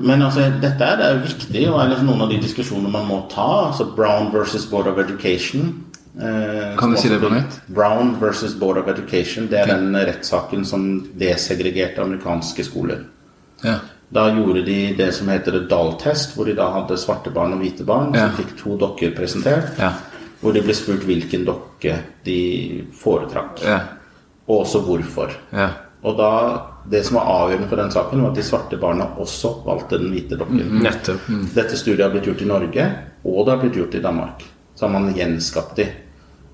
men altså, dette er, det er jo viktig, og er liksom noen av de diskusjonene man må ta. Altså Brown versus Board of Education. Eh, Kan du si det på nytt? Brown versus Board of Education. Det er den rettssaken som desegregerte amerikanske skoler. ja. Da gjorde de det som heter et Dahl-test, hvor de da hadde svarte barn og hvite barn. Ja. Som fikk to dokker presentert. Ja. Hvor de ble spurt hvilken dokke de foretrakk. Ja. Og også hvorfor. ja. Og da, Det som var avgjørende for den saken, var at de svarte barna også valgte den hvite dokken. Nettopp. Dette studiet har blitt gjort i Norge, og det har blitt gjort i Danmark. Så har man gjenskapt de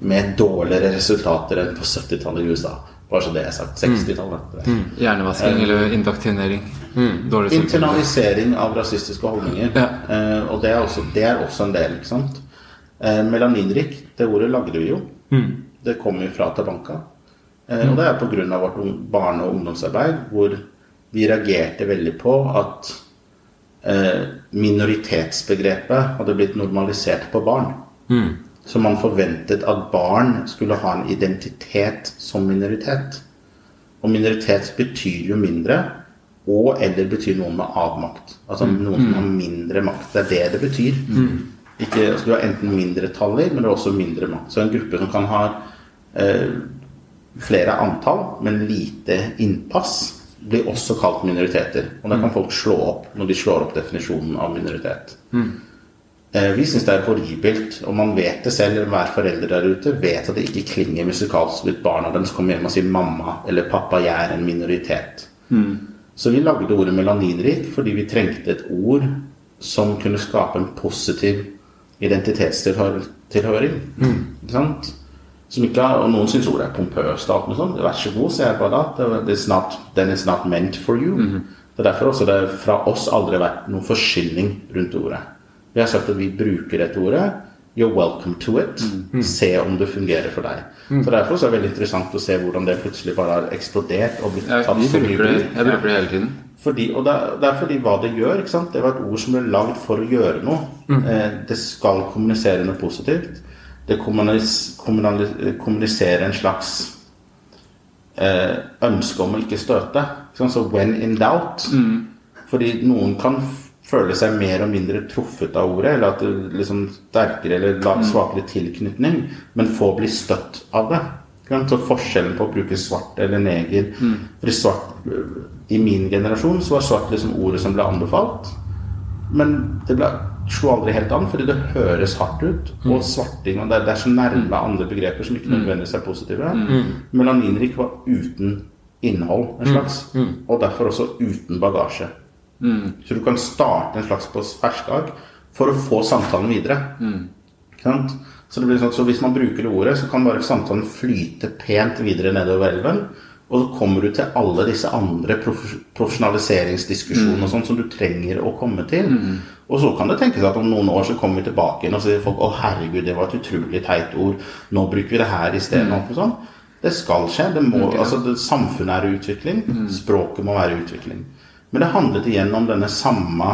med dårligere resultater enn på 70-tallet i USA. Bare så det er sagt. 60-tallet. Hjernevasking eller indoktrinering. Mm. Internalisering av rasistiske holdninger. Ja. Eh, og det er, også, det er også en del, ikke sant. Eh, melaninrik, det ordet lagde vi jo. Det kommer jo fra Tabanka. Eh, og det er pga. vårt barne- og ungdomsarbeid hvor vi reagerte veldig på at eh, minoritetsbegrepet hadde blitt normalisert på barn. Så man forventet at barn skulle ha en identitet som minoritet. Og minoritet betyr jo mindre, og eller betyr noen med avmakt. Altså noen som har mindre makt. Det er det det betyr. Ikke, altså, du har enten mindretallet, men du har også mindre makt. Så en gruppe som kan ha eh, flere antall, men lite innpass, blir også kalt minoriteter. Og da kan folk slå opp når de slår opp definisjonen av minoritet. Eh, Vi syns det er horribelt, og man vet det selv. Hver forelder der ute vet at det ikke klinger musikalsk ut barna deres kommer hjem og sier 'mamma' eller 'pappa, jeg er en minoritet'. Så vi lagde ordet melaninrik fordi vi trengte et ord som kunne skape en positiv identitetstilhøring. Ikke sant? Som ikke har, og Noen syns ordet er pompøst, og alt noe sånt. Vær så god, sier jeg bare da. It's not, then it's not meant for you. Det er derfor også det fra oss aldri har vært noen forskyldning rundt ordet. Vi har sagt at vi bruker dette ordet. You're welcome to it. Se om det fungerer for deg. Så Derfor så er det veldig interessant å se hvordan det plutselig bare har eksplodert og blitt tatt for mye bruker det, bruk. jeg bruker det hele tiden. Fordi, og det er, det er fordi hva det gjør. ikke sant? Det var et ord som ble lagd for å gjøre noe. Eh, det skal kommunisere noe positivt. Det kommunis, kommuniserer en slags eh, ønske om å ikke støte. Ikke sant? Så when in doubt. Fordi noen kan føle seg mer og mindre truffet av ordet, eller at det liksom sterkere eller svakere tilknytning, men få bli støtt av det. Så forskjellen på å bruke svart eller neger for svart I min generasjon så var svart liksom ordet som ble anbefalt. Men det ble, slo aldri helt an, fordi det høres hardt ut. Og svarting og det, er- det er så nærme andre begreper som ikke nødvendigvis er positive. Melaninrik var uten innhold, en slags. Og derfor også uten bagasje. Så du kan starte en slags på ferskag for å få samtalen videre. Sant? Så, det blir sånn, så hvis man bruker det ordet, så kan bare samtalen flyte pent videre nedover elven. Og så kommer du til alle disse andre profesjonaliseringsdiskusjonene mm. og sånn som du trenger å komme til. Og så kan det tenkes at om noen år så kommer vi tilbake igjen og sier folk å herregud, det var et utrolig teit ord. Nå bruker vi det her isteden. og Sånn. Det skal skje. Det må, altså det, samfunnet er i utvikling. Språket må være i utvikling. Men det handlet igjen om denne samme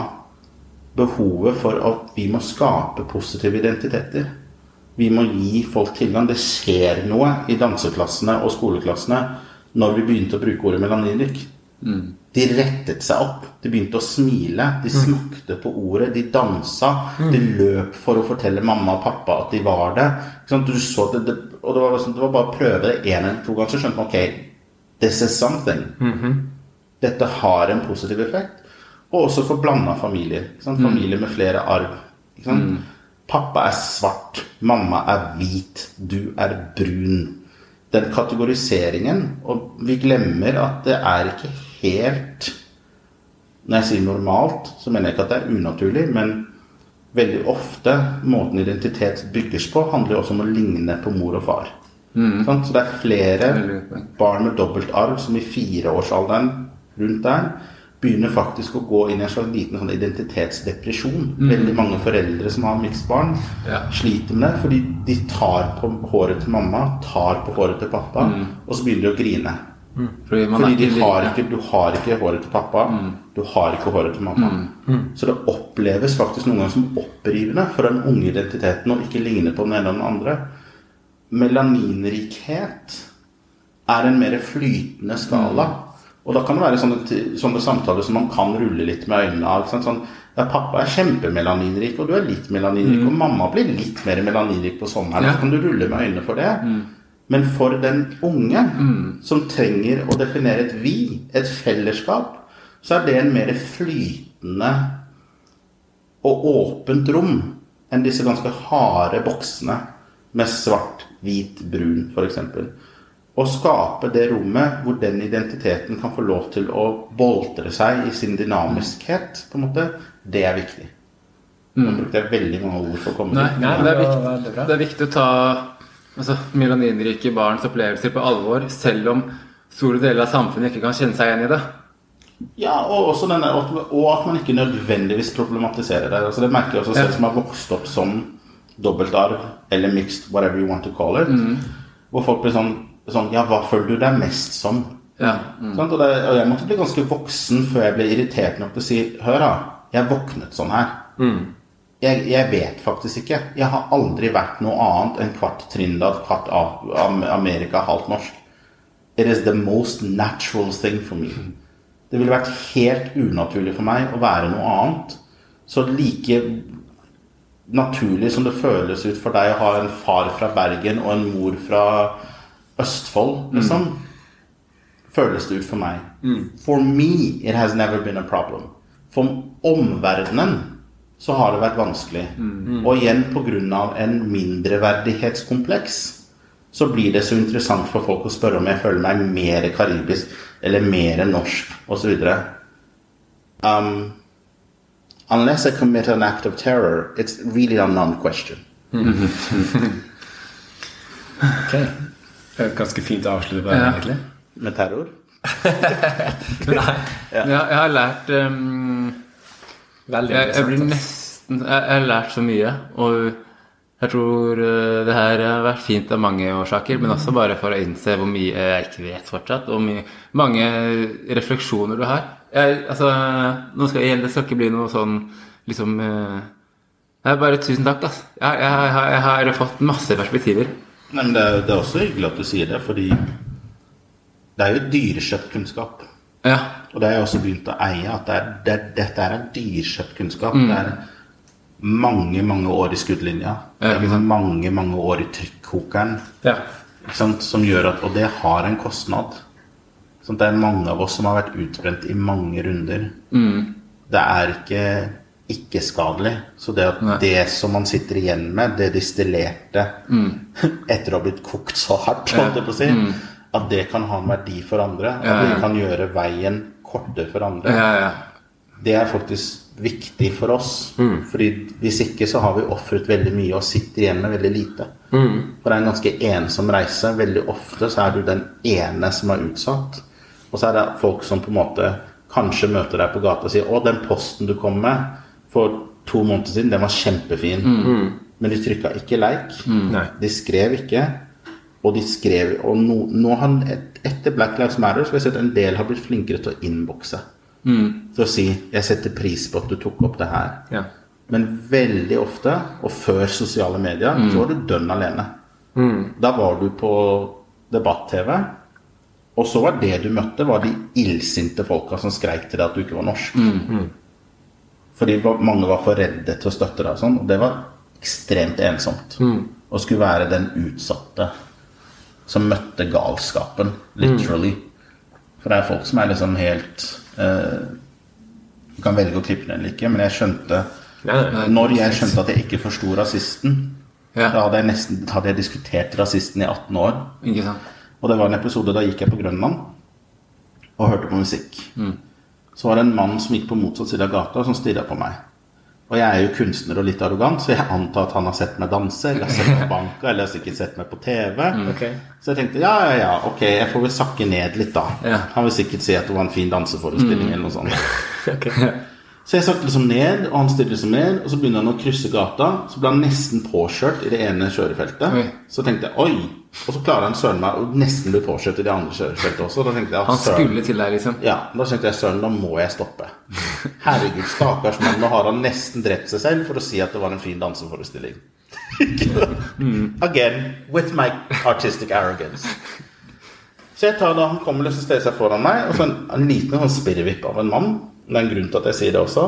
behovet for at vi må skape positive identiteter. Vi må gi folk tilgang. Det skjer noe i danseklassene og skoleklassene når vi begynte å bruke ordet melaninrik. De rettet seg opp. De begynte å smile. De smakte på ordet. De dansa. De løp for å fortelle mamma og pappa at de var det. Ikke sant? Du så det, det, og det var, liksom- det var bare å prøve det én eller to ganger, så skjønte man ok, this is something. Dette har en positiv effekt. Og også for blanda familier. Familier med flere arv. Sant? Pappa er svart, mamma er hvit, du er brun. Den kategoriseringen Og vi glemmer at det er ikke helt Når jeg sier normalt, så mener jeg ikke at det er unaturlig, men veldig ofte måten identitet bygges på, handler jo også om å ligne på mor og far. Mm. Så det er flere barn med dobbelt arv som i fireårsalderen rundt der begynner faktisk å gå inn i en slags liten sånn identitetsdepresjon. Veldig mange foreldre som har mixed barn, Ja. sliter med det fordi de tar på håret til mamma, tar på håret til pappa, og så begynner de å grine. Fordi man Fordi de har ikke, du har ikke håret til pappa, du har ikke håret til mamma. Så det oppleves faktisk noen ganger som opprivende for den unge identiteten å ikke ligne på den ene eller den andre. Melaninrikhet er en mer flytende skala. Og da kan det være sånne, sånne samtaler som man kan rulle litt med øynene av. Sånn, ja, 'Pappa er kjempemelaninrik, og du er litt melaninrik.' Og mamma blir litt mer melaninrik på sommeren. Ja. Så kan du rulle med øynene for det. Men for den unge som trenger å definere et vi, et fellesskap, så er det en mer flytende og åpent rom enn disse ganske harde boksene med svart, hvit, brun f.eks. Å skape det rommet hvor den identiteten kan få lov til å boltre seg i sin dynamiskhet, på en måte, det er viktig. Nå brukte jeg veldig mange ord for å komme Nei, dit. nei, det, er viktig, det er viktig å ta altså, melaninrike barns opplevelser på alvor, selv om store deler av samfunnet ikke kan kjenne seg igjen i det. Ja, og, også denne, og at man ikke nødvendigvis problematiserer det. Altså, det merker jeg også selv som har vokst opp som dobbeltarv eller mixed, whatever you want to call it. Hvor folk blir sånn, sånn Ja, hva føler du deg mest som? Ja. Sant? Og, det, og jeg måtte bli ganske voksen før jeg ble irritert nok til å si Hør, da. Jeg våknet sånn her. Jeg, jeg vet faktisk ikke. Jeg har aldri vært noe annet enn kvart Trindad, kvart av, Amerika, halvt norsk. It is the most natural thing for me. Det ville vært helt unaturlig for meg å være noe annet. Så like naturlig som det føles ut for deg å ha en far fra Bergen og en mor fra Østfold, liksom, føles det ut for meg. For me, it has never been a problem. For omverdenen så har det vært vanskelig. Og igjen pga. en mindreverdighetskompleks så blir det så interessant for folk å spørre om jeg føler meg mer karibisk eller mer norsk osv. Um, unless I commit an act of terror, it's really a non-question. <laughs> Ok. Er Ganske fint å avslutte på det, Ja. egentlig. Med terror? <laughs> Nei. Ja, jeg har lært um, Veldig jeg, jeg blir nesten jeg, jeg har lært så mye. Og jeg tror uh, det her har vært fint av mange årsaker, men også bare for å innse hvor mye jeg ikke vet fortsatt, og mye, mange refleksjoner du har. Jeg, altså, nå skal jeg, det skal ikke bli noe sånn liksom uh, jeg Bare tusen takk, altså. Jeg, jeg, jeg, jeg har fått masse perspektiver. Men det er, det er også hyggelig at du sier det, fordi det er jo dyrekjøpt kunnskap. Ja. Og det har jeg også begynt å eie, at det er, det, dette er dyrekjøpt kunnskap. Mm. Det er mange, mange år i skuddlinja. Ja, det er mange, mange år i trykkokeren. Ja. Som gjør at, og det har en kostnad. Sånn, det er mange av oss som har vært utbrent i mange runder. Mm. Det er ikke ikke-skadelig. Så det at Nei. det som man sitter igjen med, det distillerte <laughs> etter å ha blitt kokt så hardt, holdt jeg på å si, at det kan ha en verdi for andre. At Mm. Ja, ja. det kan gjøre veien kortere for andre. Ja, ja. Det er faktisk viktig for oss. Fordi hvis ikke så har vi ofret veldig mye og sitter igjen med veldig lite. For det er en ganske ensom reise. Veldig ofte så er du den ene som er utsatt. Og så er det folk som på en måte kanskje møter deg på gata og sier 'Å, den posten du kom med for to måneder siden, den var kjempefin'. Men de trykka ikke like. Mm. De skrev ikke. Og de skrev Og nå, nå har et, etter Black Lives Matter så har jeg sett en del har blitt flinkere til å innbokse. Til å si 'Jeg setter pris på at du tok opp det her'. Ja. Men veldig ofte, og før sosiale medier, så var du dønn alene. Da var du på debatt-TV, og så var det du møtte, var de illsinte folka som skreik til deg at du ikke var norsk. Fordi mange var for redde til å støtte deg og sånn, og det var ekstremt ensomt. Å skulle være den utsatte som møtte galskapen, literally. For det er folk som er liksom helt eh, kan velge å klippe den eller ikke, men jeg skjønte Nei, nei. Når jeg skjønte at jeg ikke forsto rasisten, Ja. da hadde jeg nesten hadde jeg diskutert rasisten i 18 år. Og det var en episode da gikk jeg på Grønland og hørte på musikk. Så var det en mann som gikk på motsatt side av gata, som stirra på meg. Og jeg er jo kunstner og litt arrogant, så jeg antar at han har sett meg danse, eller har sett meg banka, eller har sikkert sett meg på TV. Ok. Så jeg tenkte ja, ja, ja, ok, jeg får vel sakke ned litt, da. Ja. Han vil sikkert si at det var en fin danseforestilling, eller noe sånt. <laughs> okay. Så jeg sakte liksom ned, og han stiller liksom ned, og så begynner han å krysse gata. Så ble han nesten påkjørt i det ene kjørefeltet. Oi. Så tenkte jeg oi! Og så klarer han søren meg å nesten bli påkjørt i de andre kjørefeltene også. Da tenkte jeg, Han skulle til deg, liksom. Ja, da tenkte jeg søren, da må jeg stoppe. Herregud, stakkars mann, nå har han nesten drept seg selv for å si at det var en fin danseforestilling. <laughs> Again, with my artistic arrogance. Så jeg tar da, Han kommer liksom stiller seg foran meg, og så en, en liten sånn spirrevipp av en mann. Det er en grunn til at jeg sier det også.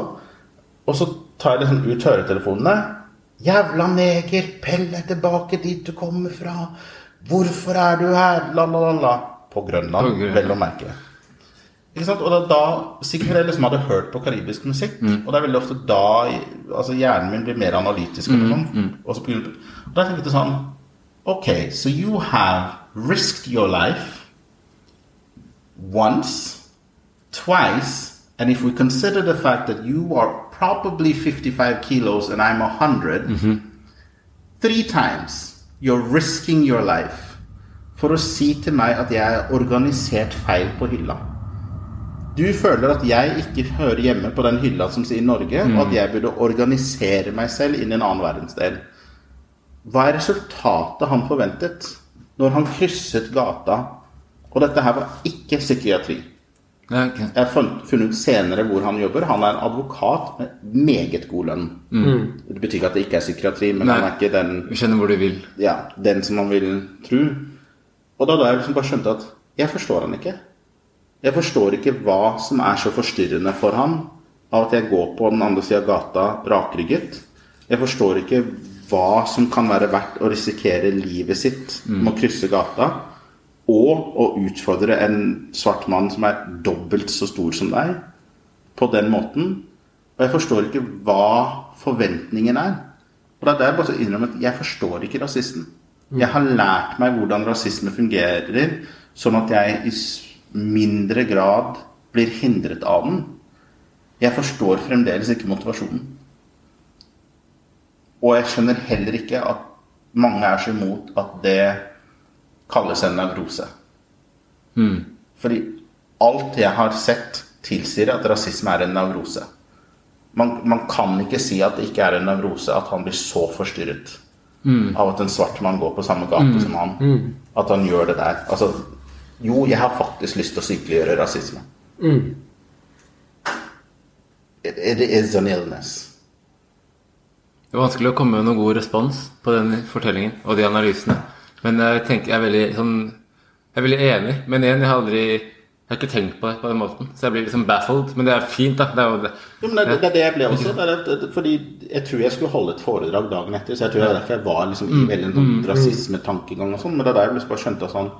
Og så tar jeg liksom ut høretelefonene. Jævla neger, pell deg tilbake dit du kommer fra. Hvorfor er du her? La, la, la, la. På Grønland, På Grønland. vel å merke. Ikke sant? Og da, da Sikkert fordi jeg liksom hadde hørt på karibisk musikk. Og det er veldig ofte da altså hjernen min blir mer analytisk. Mm. sånn. Og så begynner, og da tenkte jeg sånn Ok, so you have risked your life once, twice, and if we consider the fact that you are probably 55 kilos and I'm 100, three times you're risking your life for å si til meg at jeg er organisert feil på hylla. Du føler at jeg ikke hører hjemme på den hylla som sier Norge, og at jeg burde organisere meg selv inn i en annen verdensdel. Hva er resultatet han forventet når han krysset gata? Og dette her var ikke psykiatri. Ja, ok. Jeg har funnet ut senere hvor han jobber. Han er en advokat med meget god lønn. Det betyr ikke at det ikke er psykiatri, men Nei. han er ikke den Vi skjønner hvor du vil. ja, den som man vil tro. Og da da jeg liksom bare skjønte at jeg forstår han ikke. Jeg forstår ikke hva som er så forstyrrende for han av at jeg går på den andre sida av gata rakrygget. Jeg forstår ikke hva som kan være verdt å risikere livet sitt med å krysse gata, og å utfordre en svart mann som er dobbelt så stor som deg, på den måten. Og jeg forstår ikke hva forventningen er. Og det er der bare innrømme at jeg forstår ikke rasisten. Jeg har lært meg hvordan rasisme fungerer, sånn at jeg i mindre grad blir hindret av den. Jeg forstår fremdeles ikke motivasjonen. Og jeg skjønner heller ikke at mange er så imot at det kalles en nevrose. Fordi alt jeg har sett, tilsier at rasisme er en nevrose. Man, man kan ikke si at det ikke er en nevrose at han blir så forstyrret av at en svart mann går på samme gate som han. At han gjør det der. Altså, jo, jeg har faktisk lyst til å sykeliggjøre rasisme. It, it is an illness. Det er vanskelig å komme med noen god respons på den fortellingen og de analysene. Men jeg tenker jeg er veldig sånn Jeg er veldig enig. Men igjen, jeg har aldri Jeg har ikke tenkt på det på den måten. Så jeg blir liksom baffled. Men det er fint, da. Det er jo det. Jo, men det, det er det jeg ble også. Det det, fordi jeg tror jeg skulle holde et foredrag dagen etter. Så jeg tror det er derfor jeg var liksom i veldig en sånn rasismetankegang og sånn. Men det er der jeg liksom bare skjønte sånn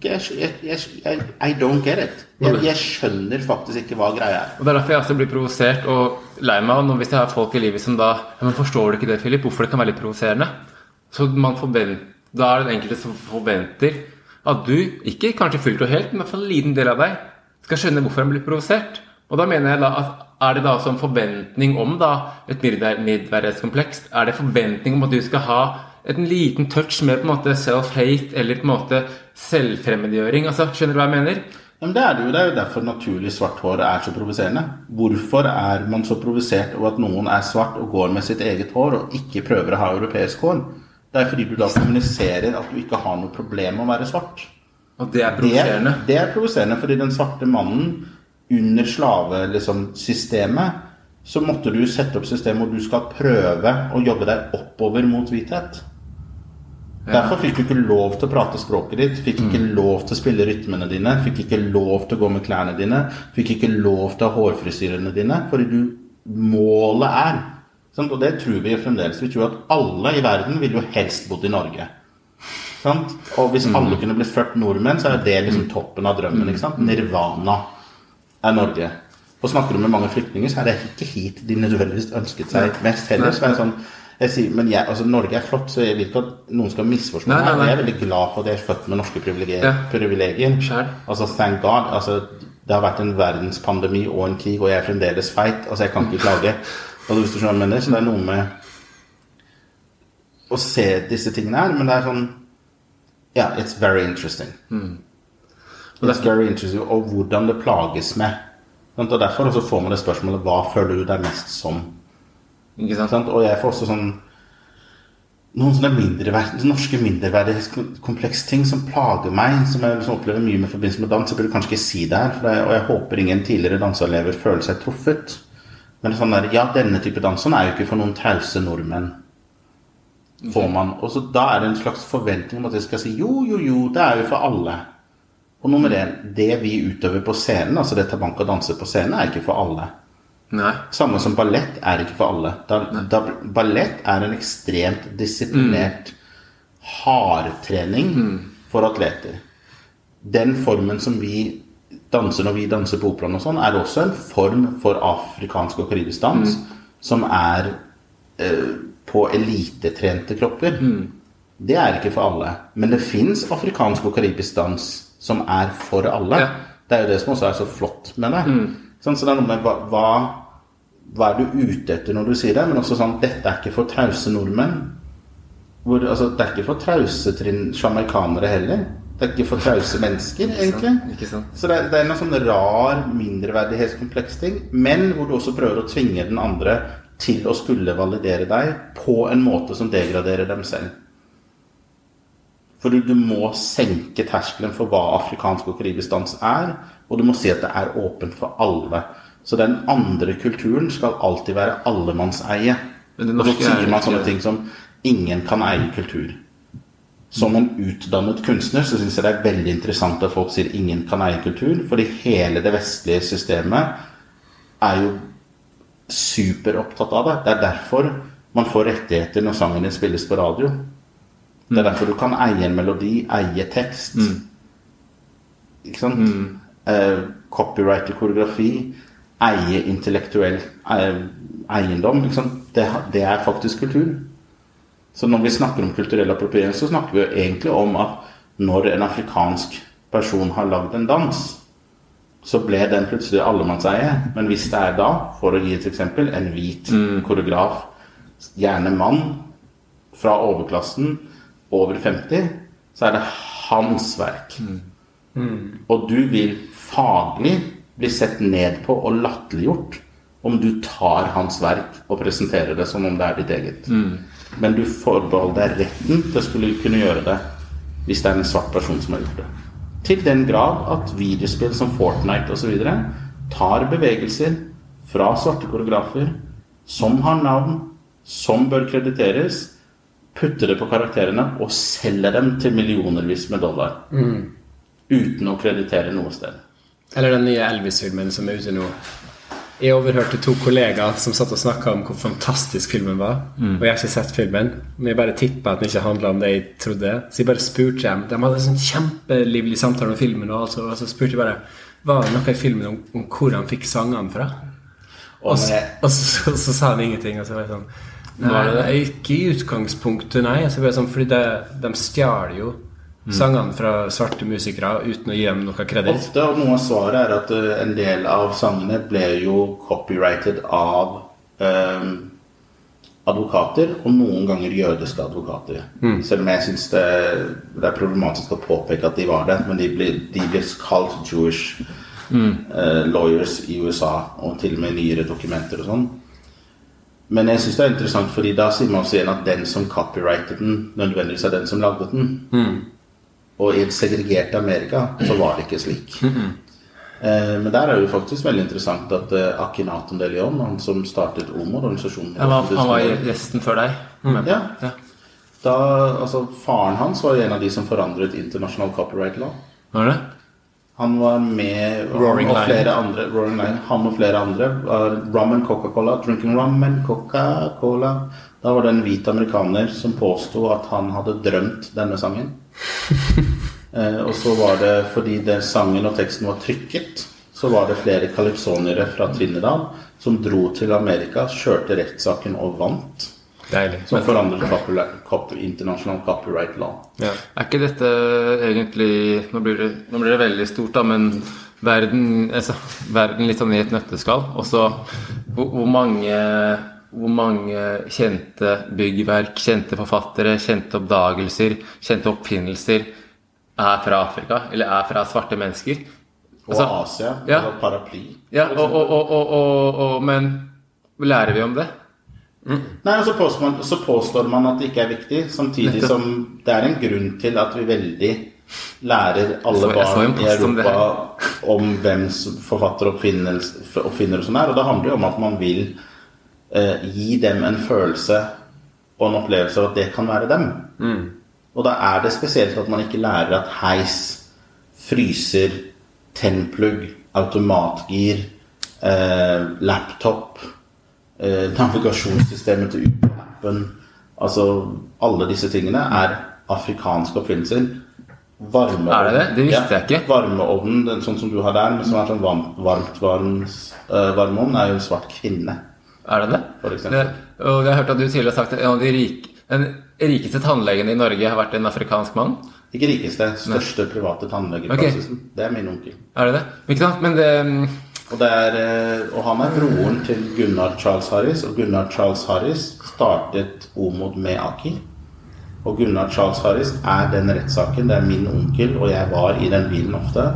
Ok, jeg, jeg, jeg, I don't get it. Jeg, skjønner faktisk ikke hva greia er. Og Det er derfor jeg også blir provosert og lei meg når hvis jeg har folk i livet som da ja, men Forstår du ikke det, Philip? Hvorfor det kan være litt provoserende? Så man forvent, Da er det den enkelte som forventer at du, ikke kanskje fullt og helt, men i hvert fall en liten del av deg, skal skjønne hvorfor han blir provosert. Og da mener jeg da at er det da også en forventning om da et mindre- Er det forventning om at du skal ha en liten touch med på en måte self-hate eller på en måte selvfremmedgjøring? Altså, skjønner du hva jeg mener? Men det er det jo. Det er jo derfor naturlig svart hår er så provoserende. Hvorfor er man så provosert over at noen er svart og går med sitt eget hår, og ikke prøver å ha europeisk hår? Det er fordi du da kommuniserer at du ikke har noe problem med å være svart. Og det er provoserende. det er provoserende, fordi den svarte mannen under slavesystemet liksom, systemet, så måtte du sette opp systemet hvor du skal prøve å jobbe deg oppover mot hvithet. Derfor fikk du ikke lov til å prate språket ditt, fikk ikke lov til å spille rytmene dine, fikk ikke lov til å gå med klærne dine, fikk ikke lov til å ha hårfrisyrene dine, fordi du Målet er? Og det tror vi fremdeles. Vi tror at alle i verden vil jo helst bodd i Norge. Sant? Og hvis alle kunne blitt født nordmenn, så er det liksom toppen av drømmen. Ikke sant? Nirvana er Norge. Og snakker du med mange flyktninger, så er det ikke hit de nødvendigvis ønsket seg mest heller. Så er det sånn, jeg sier, men jeg, altså Norge er flott, så jeg vil ikke at noen skal misforstå meg. Jeg er veldig glad for at jeg er født med norske privilegier. Ja. privilegier. Altså, thank God. Altså, det har vært en verdenspandemi og en krig, og jeg er fremdeles feit. Altså, jeg kan ikke klage. Altså, hvis du skjønner mener. Så det er noe med å se disse tingene her, men det er sånn Ja, it's very interesting. It's very interesting, Og hvordan det plages med. Og derfor også får man det spørsmålet hva føler du deg mest som? Ikke sant? Og jeg får også sånn noen sånne mindreverd, norske mindreverdighetskompleks-ting som plager meg, som jeg liksom opplever mye med forbindelse med dans. Jeg burde kanskje ikke si det her, det, og jeg håper ingen tidligere danseelever føler seg truffet. Men sånn der, ja, denne type dans sånn er jo ikke for noen tause nordmenn. Får man. Og så da er det en slags forventning om at jeg skal si jo, jo, jo, det er jo for alle. Og nummer én, det vi utøver på scenen, altså det tabank og danse på scenen, er ikke for alle. Nei. Samme som ballett er ikke for alle. Da, da, ballett er en ekstremt disiplinert hardtrening for atleter. Den formen som vi danser når vi danser på operaen og sånn, er også en form for afrikansk og karibisk dans som er eh, på elitetrente kropper. Det er ikke for alle. Men det fins afrikansk og karibisk dans som er for alle. Ja. Det er jo det som også er så flott med det. Sånn, så det er noe med hva, hva, er du ute etter når du sier det, men også sånn dette er ikke for tause nordmenn. Hvor, altså, det er ikke for trause sjamaikanere heller. Det er ikke for trause mennesker, egentlig. Ikke sant? Så det, det er en sånn rar mindreverdighetskompleks-ting, men hvor du også prøver å tvinge den andre til å skulle validere deg på en måte som degraderer dem selv. Fordi du må senke terskelen for hva afrikansk og karibisk dans er, og du må si at det er åpent for alle. Så den andre kulturen skal alltid være allemannseie. Og så er sier man sånne ting som 'ingen kan eie kultur'. Som en utdannet kunstner så syns jeg det er veldig interessant at folk sier 'ingen kan eie kultur', fordi hele det vestlige systemet er jo superopptatt av det. Det er derfor man får rettigheter når sangen din spilles på radio. Det er derfor du kan eie en melodi, eie tekst. Ikke sant? Eh, copyright til koreografi. eie intellektuell eh, eiendom. sant? Det, det er faktisk kultur. Så når vi snakker om kulturell appropriering, så snakker vi jo egentlig om at når en afrikansk person har lagd en dans, så ble den plutselig allemannseie. Men hvis det er da, for å gi et eksempel, en hvit koreograf, gjerne mann, fra overklassen, over 50, så er det hans verk. Og du vil faglig bli sett ned på og latterliggjort om du tar hans verk og presenterer det som om det er ditt eget. Men du forbeholder deg retten til å skulle kunne gjøre det hvis det er en svart person som har gjort det. Til den grad at videospill som Fortnite osv. tar bevegelser fra svarte koreografer som har navn, som bør krediteres, putter det på karakterene og selger dem til millionervis med dollar. Uten å kreditere noe sted. Eller den nye Elvis-filmen som er ute nå. Jeg overhørte to kollegaer som satt og snakka om hvor fantastisk filmen var. Og jeg har ikke sett filmen, men jeg bare tippa at den ikke handla om det jeg trodde. Så jeg bare spurte dem. De hadde en sånn kjempelivlig samtale om filmen, og, altså, og så spurte jeg bare Var det noe i filmen om, om hvor han fikk sangene fra? Og, så, og så, så sa han ingenting. Og så var jeg sånn Nei, det er ikke i utgangspunktet, nei. Altså, sånn, fordi det, de stjal jo sangene fra svarte musikere uten å gi dem noe kreditt. ofte, og noe av svaret er at eh, en del av sangene ble jo copyrighted av eh, advokater, og noen ganger jødiske advokater. Selv om jeg syns det, det er problematisk å påpeke at de var det, men de ble kalt Jewish eh, lawyers i USA, og til og med nyere dokumenter og sånn. Men jeg syns det er interessant, fordi da sier man også igjen at den som copyrightet den, nødvendigvis er den som lagde den. Og i et segregert Amerika så var det ikke slik. Eh, men der er det jo faktisk veldig interessant at eh, Akinaton de Leon, han som startet OMO, organisasjonen Han var, han var gjesten før deg. Mm. Ja. ja. Da, altså, Faren hans var en av de som forandret internasjonal copyright law. Var det? Han var med han og flere andre Roaring Line, Han og flere andre var rum and Coca-Cola. Drinking rum and Coca-Cola. Da var det en hvit amerikaner som påsto at han hadde drømt denne sangen. <laughs> eh, og så var det fordi den sangen og teksten var trykket, så var det flere kalypsoniere fra Trinidad som dro til Amerika, kjørte rettssaken og vant. Deilig. Som forandret copy, internasjonal copyright law. Ja. Er ikke dette egentlig Nå blir det, nå blir det veldig stort, da, men verden, altså, verden litt sånn i et nøtteskall. Og så hvor, hvor mange hvor mange kjente byggverk, kjente forfattere, kjente oppdagelser, kjente oppfinnelser er fra Afrika, eller er fra svarte mennesker? Og Altså, Asia. ja. og paraply. Ja, og, og, og, men lærer vi om det? Nei, og så påstår, man, så påstår man at det ikke er viktig, samtidig Nettopp. som det er en grunn til at vi veldig lærer alle så- barn i om Europa om hvem forfatter og oppfinner og sånn er. Og det handler jo om at man vil eh, gi dem en følelse og en opplevelse av at det kan være dem. Og da er det spesielt at man ikke lærer at heis, fryser, tennplugg, automatgir, eh, laptop, eh, navigasjonssystemet til Uber-appen Altså alle disse tingene er afrikanske oppfinnelser. Varmeovnen Er det det? Det visste jeg ikke. Varmeovnen, den, sånn som du har der, men som er sånn varmt, eh, varmeovn, er jo en svart kvinne. Er det det? For eksempel. det og jeg har hørt at du tidligere har sagt at en av de rik, den rikeste tannlegen i Norge har vært en afrikansk mann. Ikke rikeste, største private tannlegepraksisen. Det er min onkel. Er det det? Ikke sant? Men det Og, det er, og han er broren til Gunnar Charles Harris, og Gunnar Charles Harris startet Omod med Aki. Og Gunnar Charles Harris er den rettssaken. Det er min onkel, og jeg var i den bilen ofte.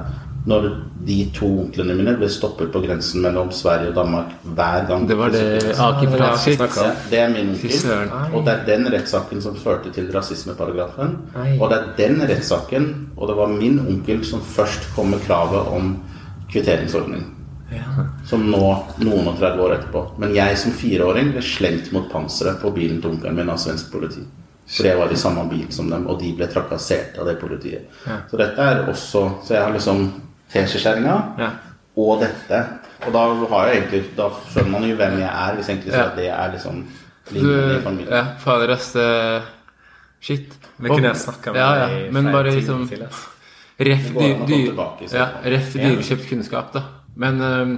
Når de to onklene mine ble stoppet på grensen mellom Sverige og Danmark hver gang. Det var det Aki Ja, fortalte sitt. om. Det er min onkel. Og det er den rettssaken som førte til rasismeparagrafen. Og det er den rettssaken, og det var min onkel som først kom med kravet om kvitteringsordning. Som nå, noen og 30 år etterpå. Men jeg som fireåring ble slengt mot panseret på bilen til onkelen min av svensk politi. For jeg var i samme bil som dem, og de ble trakassert av det politiet. Så dette er også Så jeg har liksom teskjeskjæringa Ja. og dette. Og da har jeg egentlig Da skjønner man jo hvem jeg er, hvis egentlig Ja. at det er liksom Du, linjen i familien. ja, fader ass. Shit. Det kunne jeg snakka med ja, ja, i Men bare liksom til. Ref i så ja, ref dyrekjøpt kunnskap, da. Men øhm,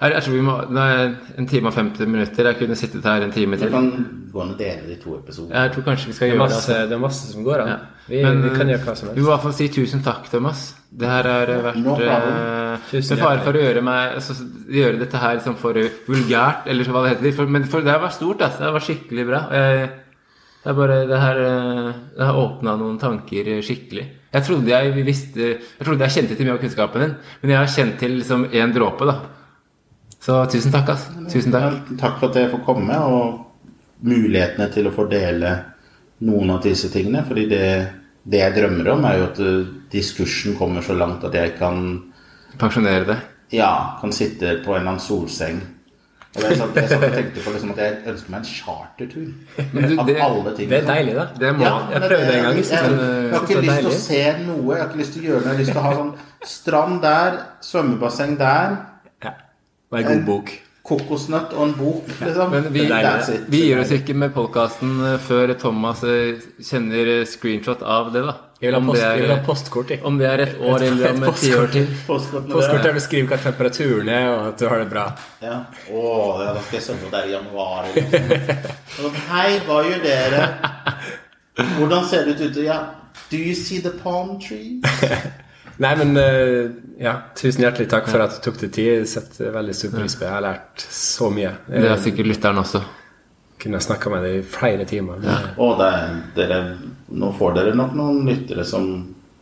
Jeg, jeg tror vi må Nå er en time og 50 minutter. Jeg kunne sittet her en time Vi til. kan gå an og dele de to episodene. Jeg tror kanskje vi skal Det gjøre masse, det er masse som går an. Ja. Vi, Men, vi kan gjøre hva som helst. Vi må i hvert fall si tusen takk, Thomas. Det her har vært No eh, Tusen Med fare for å gjøre meg altså, Gjøre dette her liksom for vulgært, eller hva det heter. For, men for det her var stort, altså. Det her var skikkelig bra. Jeg, det er bare Det her eh, Det har åpna noen tanker skikkelig. Jeg trodde jeg visste Jeg trodde jeg kjente til mye av kunnskapen din, men jeg har kjent til liksom én dråpe, da. Så tusen takk, altså. Tusen takk. Ja, Takk for at jeg får komme, og mulighetene til å fordele noen av disse tingene. Fordi det, det jeg drømmer om, er jo at eh, diskursen kommer så langt at jeg kan Pensjonere det? Ja, kan sitte på en eller annen solseng. Og jeg satt, jeg satt og tenkte på liksom at jeg ønsker meg en chartertur. du, Av det- alle ting. Det er deilig, da. Det må Ja, Jeg prøvde det en gang, Jeg, jeg jeg, jeg har ikke lyst til å se noe. Jeg har ikke lyst til å gjøre noe. Jeg har lyst til å ha sånn strand der, svømmebasseng der, Ja. Og en god bok. kokosnøtt og en bok, liksom. Men vi, vi gir oss ikke med podkasten før Thomas eh, kjenner eh, screenshot av det, da. Jeg vil ha, post, er, jeg vil ha er, postkort. Jeg. om det er et år eller om et tiår til. Postkort Postkort det. der du skriver hva temperaturen er, og at du har det bra. Ja. Å, ja, da skal jeg sønne det er i januar. Sånn, Hei, hva gjør dere? <laughs> Hvordan ser det ut ute? Ja. Do you see the palm trees? <laughs> Nei, men eh, ja, tusen hjertelig takk for at du tok deg tid. Jeg setter veldig stor pris på det. Jeg har lært så mye. Det har sikkert lytteren også. kunne snakka med deg i flere timer. Ja. Og det er, dere, nå får dere nok noen lyttere som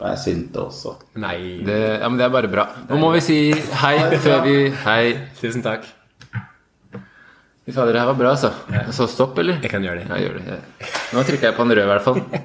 er sinte også. Nei. Det, ja, men det er bare bra. Nå må vi si hei før vi Hei. Tusen takk. Fy fader, det her var bra, altså. Så stopp, eller? Jeg kan gjøre det. Ja, gjør det. Nå trykker jeg på en rød, i hvert fall. <laughs>